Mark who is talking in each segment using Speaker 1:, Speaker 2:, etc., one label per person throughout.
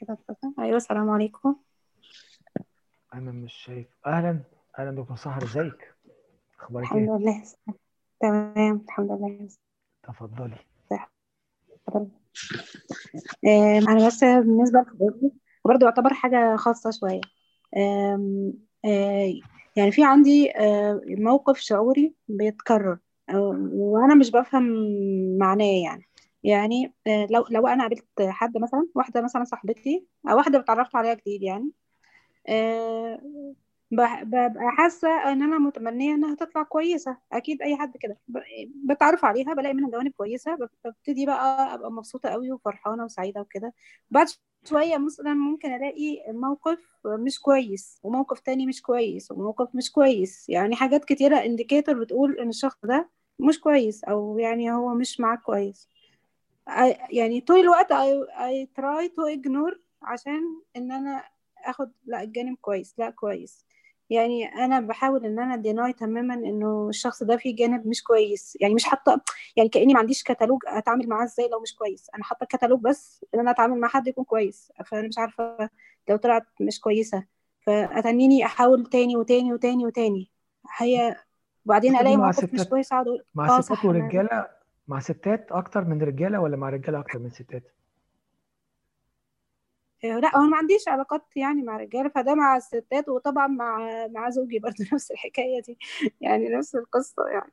Speaker 1: كده. أيوه السلام عليكم.
Speaker 2: أنا مش شايف. أهلا. أهلا دكتور سحر إزيك؟ أخبارك
Speaker 1: الحمد
Speaker 2: إيه
Speaker 1: لله. تمام الحمد لله.
Speaker 2: تفضلي.
Speaker 1: آم، أنا بس بالنسبة لحضرتك برضه يعتبر حاجة خاصة شوية. آم، آه، يعني في عندي آه، موقف شعوري بيتكرر آه، وأنا مش بفهم معناه يعني. يعني آه، لو لو أنا قابلت حد مثلا واحدة مثلا صاحبتي أو واحدة اتعرفت عليها جديد يعني آه، ببقى حاسة إن أنا متمنية إنها تطلع كويسة. أكيد أي حد كده. بتعرف عليها بلاقي منها جوانب كويسة بب- ببتدي بقى أبقى مبسوطة قوي وفرحانة وسعيدة وكده. بعد شوية مثلا ممكن ألاقي موقف مش كويس وموقف تاني مش كويس وموقف مش كويس. يعني حاجات كتيرة انديكيتور بتقول إن الشخص ده مش كويس أو يعني هو مش معاك كويس. يعني طول الوقت I, I try to ignore عشان إن أنا آخد لأ الجانب كويس لأ كويس. يعني أنا بحاول إن أنا ديناي تماما إنه الشخص ده فيه جانب مش كويس. يعني مش حاطة يعني كأني ما عنديش كتالوج أتعامل معاه إزاي لو مش كويس. أنا حاطة كتالوج بس إن أنا أتعامل مع حد يكون كويس. فأنا مش عارفة لو طلعت مش كويسة. فأتنيني أحاول تاني وتاني وتاني وتاني. هي وبعدين
Speaker 2: ألاقي
Speaker 1: موقف مش كويس أقعد أقول
Speaker 2: مع
Speaker 1: آه
Speaker 2: ستات ورجالة مع ستات أكتر من رجالة ولا مع رجالة أكتر من ستات؟
Speaker 1: آه، لا هو أنا ما عنديش علاقات يعني مع رجالة فده مع الستات وطبعا مع مع زوجي برضه نفس الحكاية دي يعني نفس القصة يعني.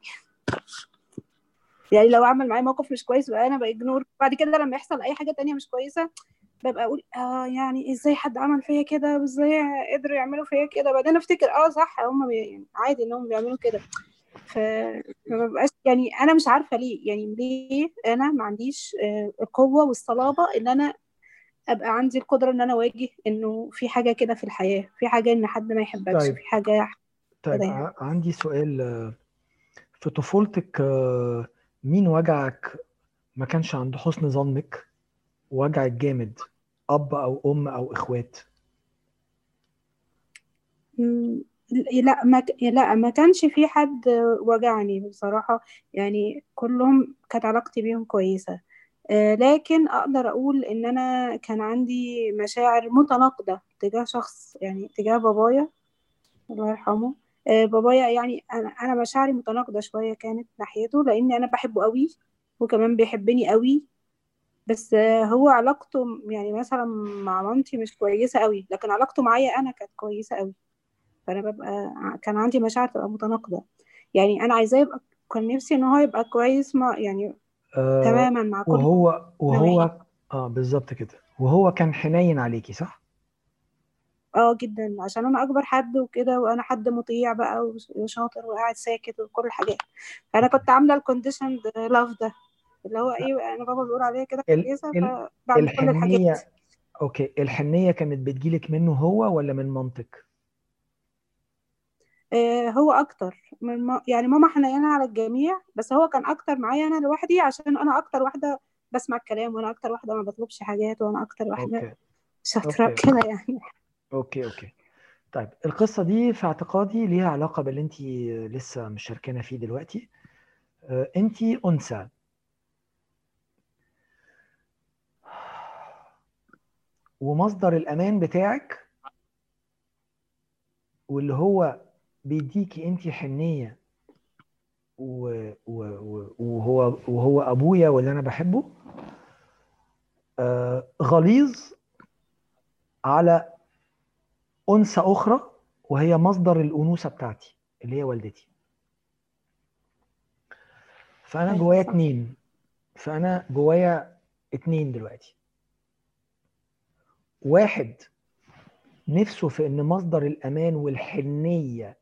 Speaker 1: يعني لو عمل معايا موقف مش كويس بقى أنا بإجنور بعد كده لما يحصل أي حاجة تانية مش كويسة ببقى أقول آه يعني إزاي حد عمل فيا كده؟ وإزاي قدروا يعملوا فيا كده؟ بعدين أفتكر آه صح هم. يعني عادي إنهم بيعملوا كده. ف ما ببقاش يعني أنا مش عارفة ليه يعني ليه أنا ما عنديش آه، القوة والصلابة إن أنا أبقى عندي القدرة إن أنا أواجه إنه في حاجة كده في الحياة في حاجة إن حد ما يحبكش
Speaker 2: طيب.
Speaker 1: في حاجة
Speaker 2: طيب
Speaker 1: يعني
Speaker 2: عندي سؤال آه، في طفولتك آه، مين وجعك ما كانش عند حسن ظنك؟ وجعك جامد أب أو أم أو
Speaker 1: إخوات؟ لا ما لا ما كانش في حد وجعني بصراحة. يعني كلهم كانت علاقتي بيهم كويسة. آه، لكن أقدر أقول إن أنا كان عندي مشاعر متناقضة تجاه شخص يعني تجاه بابايا الله يرحمه. آه، بابايا يعني أنا أنا مشاعري متناقضة شوية كانت ناحيته لأني أنا بحبه قوي وكمان بيحبني قوي بس آه، هو علاقته يعني مثلا مع مامتي مش كويسة قوي لكن علاقته معايا أنا كانت كويسة قوي فأنا ببقى كان عندي مشاعر تبقى متناقضة. يعني أنا عايزاه يبقى كان نفسي إن هو يبقى كويس مع يعني
Speaker 2: آه،
Speaker 1: تماما مع كل
Speaker 2: وهو وهو آه بالظبط كده. وهو كان حنين عليكي صح؟
Speaker 1: آه جدا. عشان أنا أكبر حد وكده وأنا حد مطيع بقى وش- وشاطر وقاعد ساكت وكل الحاجات. فأنا كنت عاملة ال conditional love ده. اللي هو إيه أنا بابا بيقول عليا كده
Speaker 2: كويسة
Speaker 1: فبعمل كل الحاجات.
Speaker 2: okay. الحنية كانت بتجيلك منه هو ولا من مامتك؟
Speaker 1: هو أكتر. من ما يعني ماما حنينة على الجميع بس هو كان أكتر معايا أنا لوحدي عشان أنا أكتر واحدة بسمع الكلام وأنا أكتر واحدة ما بطلبش حاجات وأنا
Speaker 2: أكتر
Speaker 1: واحدة
Speaker 2: شاطرة
Speaker 1: كده يعني.
Speaker 2: okay okay. طيب القصة دي في اعتقادي ليها علاقة باللي انت لسه مشاركانا فيه دلوقتي. آه، انت أنثى. ومصدر الأمان بتاعك واللي هو بيديكي انت حنية و- و- و- وهو وهو أبويا واللي أنا بحبه آه، غليظ على أنثى أخرى وهي مصدر الأنوثة بتاعتي اللي هي والدتي. فأنا
Speaker 1: أيوه
Speaker 2: جوايا اتنين. فأنا جوايا اتنين دلوقتي. واحد نفسه في إن مصدر الأمان والحنية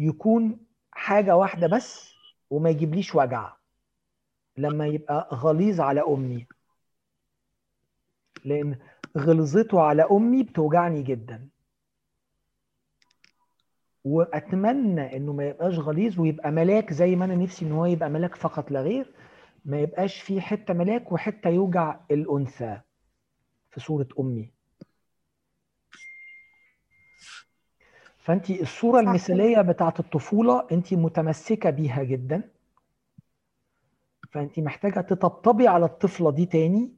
Speaker 2: يكون حاجة واحدة بس وما يجيبليش وجع. لما يبقى غليظ على أمي. لأن غلظته على أمي بتوجعني جدا. وأتمنى إنه ما يبقاش غليظ ويبقى ملاك زي ما أنا نفسي إن هو يبقى ملاك فقط لا غير. ما يبقاش فيه حتة ملاك وحتة يوجع الأنثى في صورة أمي. فأنت الصورة
Speaker 1: صح.
Speaker 2: المثالية بتاعت الطفولة أنت متمسكة بيها جدا. فأنت محتاجة تطبطبي على الطفلة دي تاني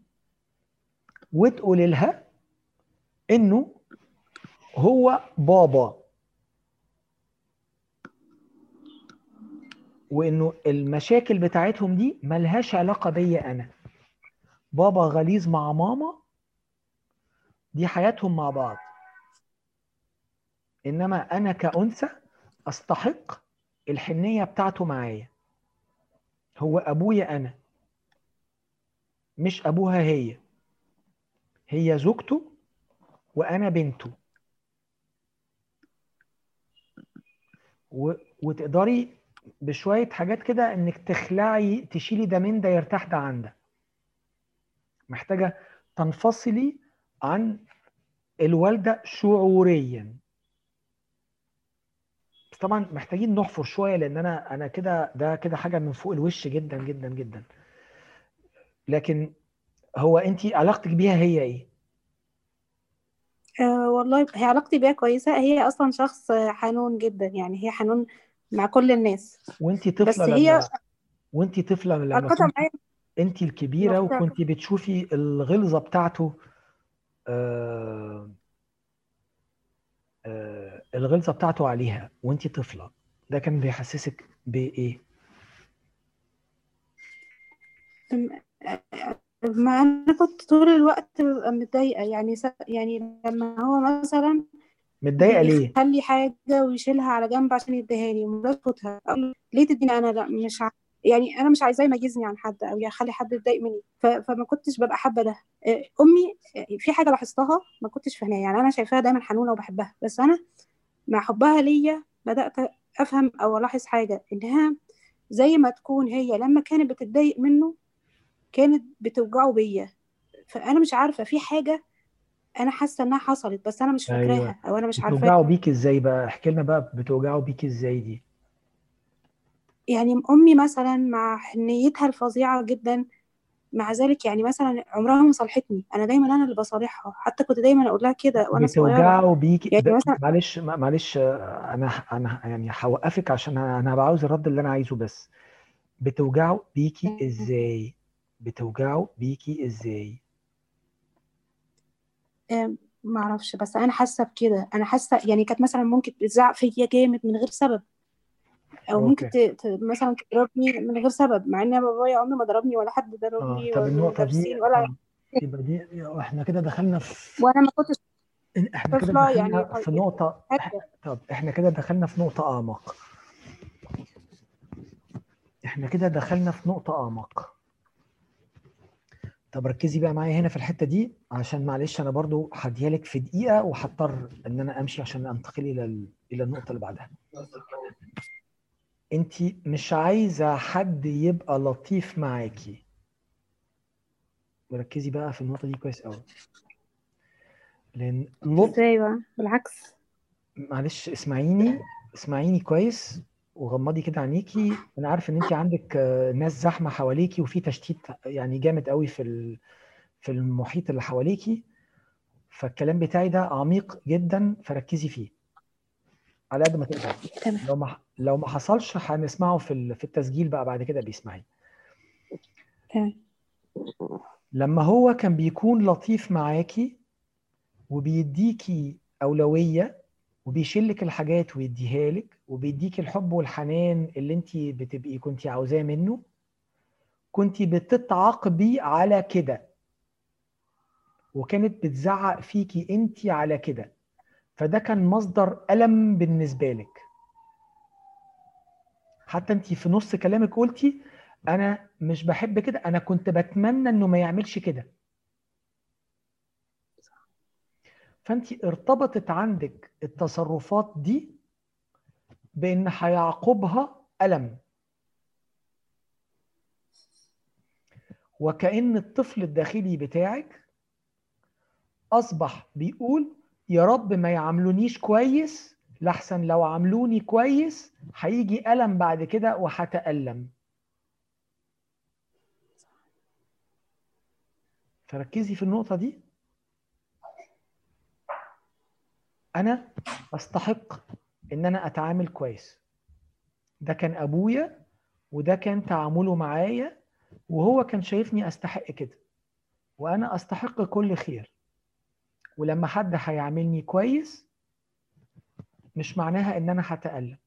Speaker 2: وتقول لها إنه هو بابا. وإنه المشاكل بتاعتهم دي ملهاش علاقة بيا أنا. بابا غليظ مع ماما. دي حياتهم مع بعض. إنما أنا كأنثى أستحق الحنية بتاعته معايا. هو أبويا أنا مش أبوها هي. هي زوجته وأنا بنته. و... وتقدري بشوية حاجات كده إنك تخلعي تشيلي ده من ده يرتاح ده عن ده. محتاجة تنفصلي عن الوالدة شعوريا. طبعا محتاجين نحفر شوية لأن أنا أنا كده ده كده حاجة من فوق الوش جدا جدا جدا. لكن هو أنت علاقتك بيها هي إيه؟
Speaker 1: أه والله هي علاقتي بيها كويسة. هي أصلا شخص حنون جدا يعني هي حنون مع كل الناس.
Speaker 2: وأنت
Speaker 1: بس
Speaker 2: طفلة
Speaker 1: هي
Speaker 2: لما وأنت طفلة لما كنت أنت
Speaker 1: الكبيرة
Speaker 2: وكنت بتشوفي الغلظة بتاعته آه آه الغلظة بتاعته عليها وانت طفلة. ده كان بيحسسك بإيه؟
Speaker 1: ما أنا كنت طول الوقت ببقى متضايقة. يعني س... يعني لما هو مثلا
Speaker 2: متضايقة ليه؟
Speaker 1: بيخلي حاجة ويشيلها على جنب عشان خدها أقول له ليه تديني؟ أنا لا مش ع... يعني أنا مش عايزاه يميزني عن حد أو يخلي حد يتضايق مني. ف... فما كنتش ببقى حابة ده. آه، في حاجة لاحظتها ما كنتش فاهماها. يعني أنا شايفاها دايما حنونة وبحبها. بس أنا مع حبها ليا بدأت أفهم أو ألاحظ حاجة إنها زي ما تكون هي لما كانت بتتضايق منه كانت بتوجعه بيا. فأنا مش عارفة في حاجة أنا حاسة إنها حصلت بس أنا مش فاكراها أو أنا مش عارفاها
Speaker 2: بتوجعوا بيك إزاي بقى؟ احكي لنا بقى بتوجعوا بيك إزاي دي.
Speaker 1: يعني أمي مثلا مع حنيتها الفظيعة جدا مع ذلك يعني مثلا عمرها ما صالحتني أنا دايما أنا اللي بصالحها. حتى كنت دايما أقول لها كده صغيرة.
Speaker 2: بتوجعوا بيك
Speaker 1: يعني. مثلا
Speaker 2: معلش معلش أنا أنا يعني هوقفك عشان أنا عاوز الرد اللي أنا عايزه بس. بتوجعوا بيكي إزاي؟ بتوجعوا بيكي
Speaker 1: إزاي؟ أعرفش بس أنا حاسة بكده. أنا حاسة يعني كانت مثلا ممكن تزعق فيا جامد من غير سبب. أو ممكن ت... ت... مثلا تضربني من غير سبب مع إن بابايا عمره ما ضربني ولا حد ضربني
Speaker 2: طب
Speaker 1: ولا مدرسين ولا
Speaker 2: آه يبقى دي إحنا كده دخلنا في
Speaker 1: وأنا ما كنتش
Speaker 2: إحنا كده
Speaker 1: طفلة يعني
Speaker 2: دخلنا في نقطة طب إحنا كده دخلنا في نقطة أعمق. إحنا كده دخلنا في نقطة أعمق. طب ركزي بقى معايا هنا في الحتة دي عشان معلش أنا برضو هديها لك في دقيقة وهضطر إن أنا أمشي عشان أنتقل إلى إلى النقطة اللي بعدها. أنت مش عايزة حد يبقى لطيف معاكي. وركزي بقى في النقطة دي كويس قوي لأن لطف
Speaker 1: إزاي بقى؟ بالعكس.
Speaker 2: معلش اسمعيني اسمعيني كويس وغمضي كده عينيكي. أنا عارف إن أنت عندك آه، ناس زحمة حواليكي وفي تشتيت يعني جامد قوي في ال- في المحيط اللي حواليكي. فالكلام بتاعي ده عميق جدا فركزي فيه. على قد ما تقدري
Speaker 1: تمام.
Speaker 2: لو ما لو ما حصلش هنسمعه في في التسجيل بقى بعد كده بيسمعي
Speaker 1: تمام.
Speaker 2: لما هو كان بيكون لطيف معاكي وبيديكي أولوية وبيشيلك الحاجات ويديها لك وبيديكي الحب والحنان اللي انت بتبقي كنت عاوزاه منه كنت بتتعاقبي على كده. وكانت بتزعق فيكي انت على كده. فده كان مصدر ألم بالنسبة لك. حتى انت في نص كلامك قلتي أنا مش بحب كده أنا كنت بتمنى إنه ما يعملش كده. فانت ارتبطت عندك التصرفات دي بإن هيعقبها ألم. وكأن الطفل الداخلي بتاعك أصبح بيقول يا رب ما يعاملونيش كويس لحسن لو عاملوني كويس هيجي ألم بعد كده وهتألم. فركزي في النقطة دي. أنا أستحق إن أنا أتعامل كويس. ده كان أبويا وده كان تعامله معايا وهو كان شايفني أستحق كده. وأنا أستحق كل خير. ولما حد هيعاملني كويس مش معناها إن أنا هتألم.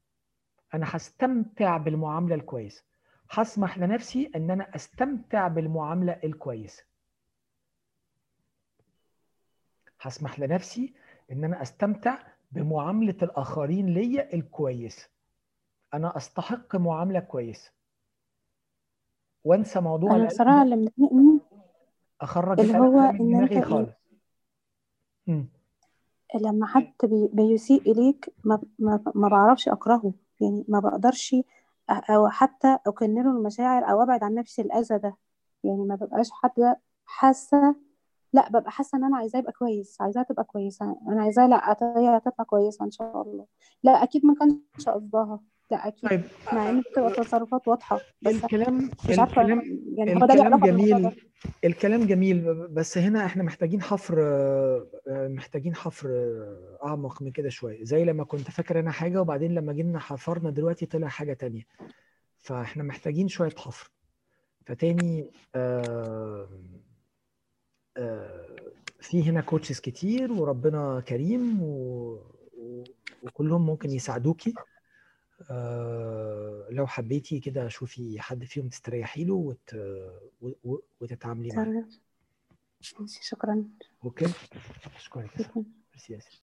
Speaker 2: أنا هستمتع بالمعاملة الكويسة. هسمح لنفسي إن أنا أستمتع بالمعاملة الكويسة. هسمح لنفسي إن أنا أستمتع بمعاملة الآخرين ليا الكويسة. أنا أستحق معاملة كويسة. وأنسى موضوع
Speaker 1: أنا
Speaker 2: بصراحة
Speaker 1: اللي مضايقني
Speaker 2: أخرج
Speaker 1: اللي هو
Speaker 2: من دماغي
Speaker 1: انت
Speaker 2: خالص.
Speaker 1: لما حد بي بيسيء اليك ما ما ما بعرفش أكرهه. يعني ما بقدرش أ- أو حتى اكنله المشاعر أو أبعد عن نفسي الأذى ده. يعني ما ببقاش حد حاسة لا ببقى حاسة إن أنا عايزاه يبقى كويس عايزاها تبقى كويسة أنا عايزاها لا هي هتطلع كويسة إن شاء الله. لا أكيد ما كانش قصدها. لا أكيد.
Speaker 2: طيب
Speaker 1: مع إن بتبقى تصرفات واضحة بس
Speaker 2: الكلام
Speaker 1: مش عارفة
Speaker 2: الكلام
Speaker 1: يعني هو ده
Speaker 2: الكلام جميل الكلام جميل بس هنا إحنا محتاجين حفر آه، محتاجين حفر آه، أعمق من كده شوية. زي لما كنت فاكر أنا حاجة وبعدين لما جينا حفرنا دلوقتي طلع حاجة تانية. فإحنا محتاجين شوية حفر. فتاني آه، آه، في هنا coaches كتير وربنا كريم و... وكلهم ممكن يساعدوكي. لو حبيتي كده شوفي حد فيهم تستريحي له وت... وتتعاملي معاه.
Speaker 1: ماشي شكرا.
Speaker 2: okay?
Speaker 1: أشكرك
Speaker 2: ميرسي يا ياسر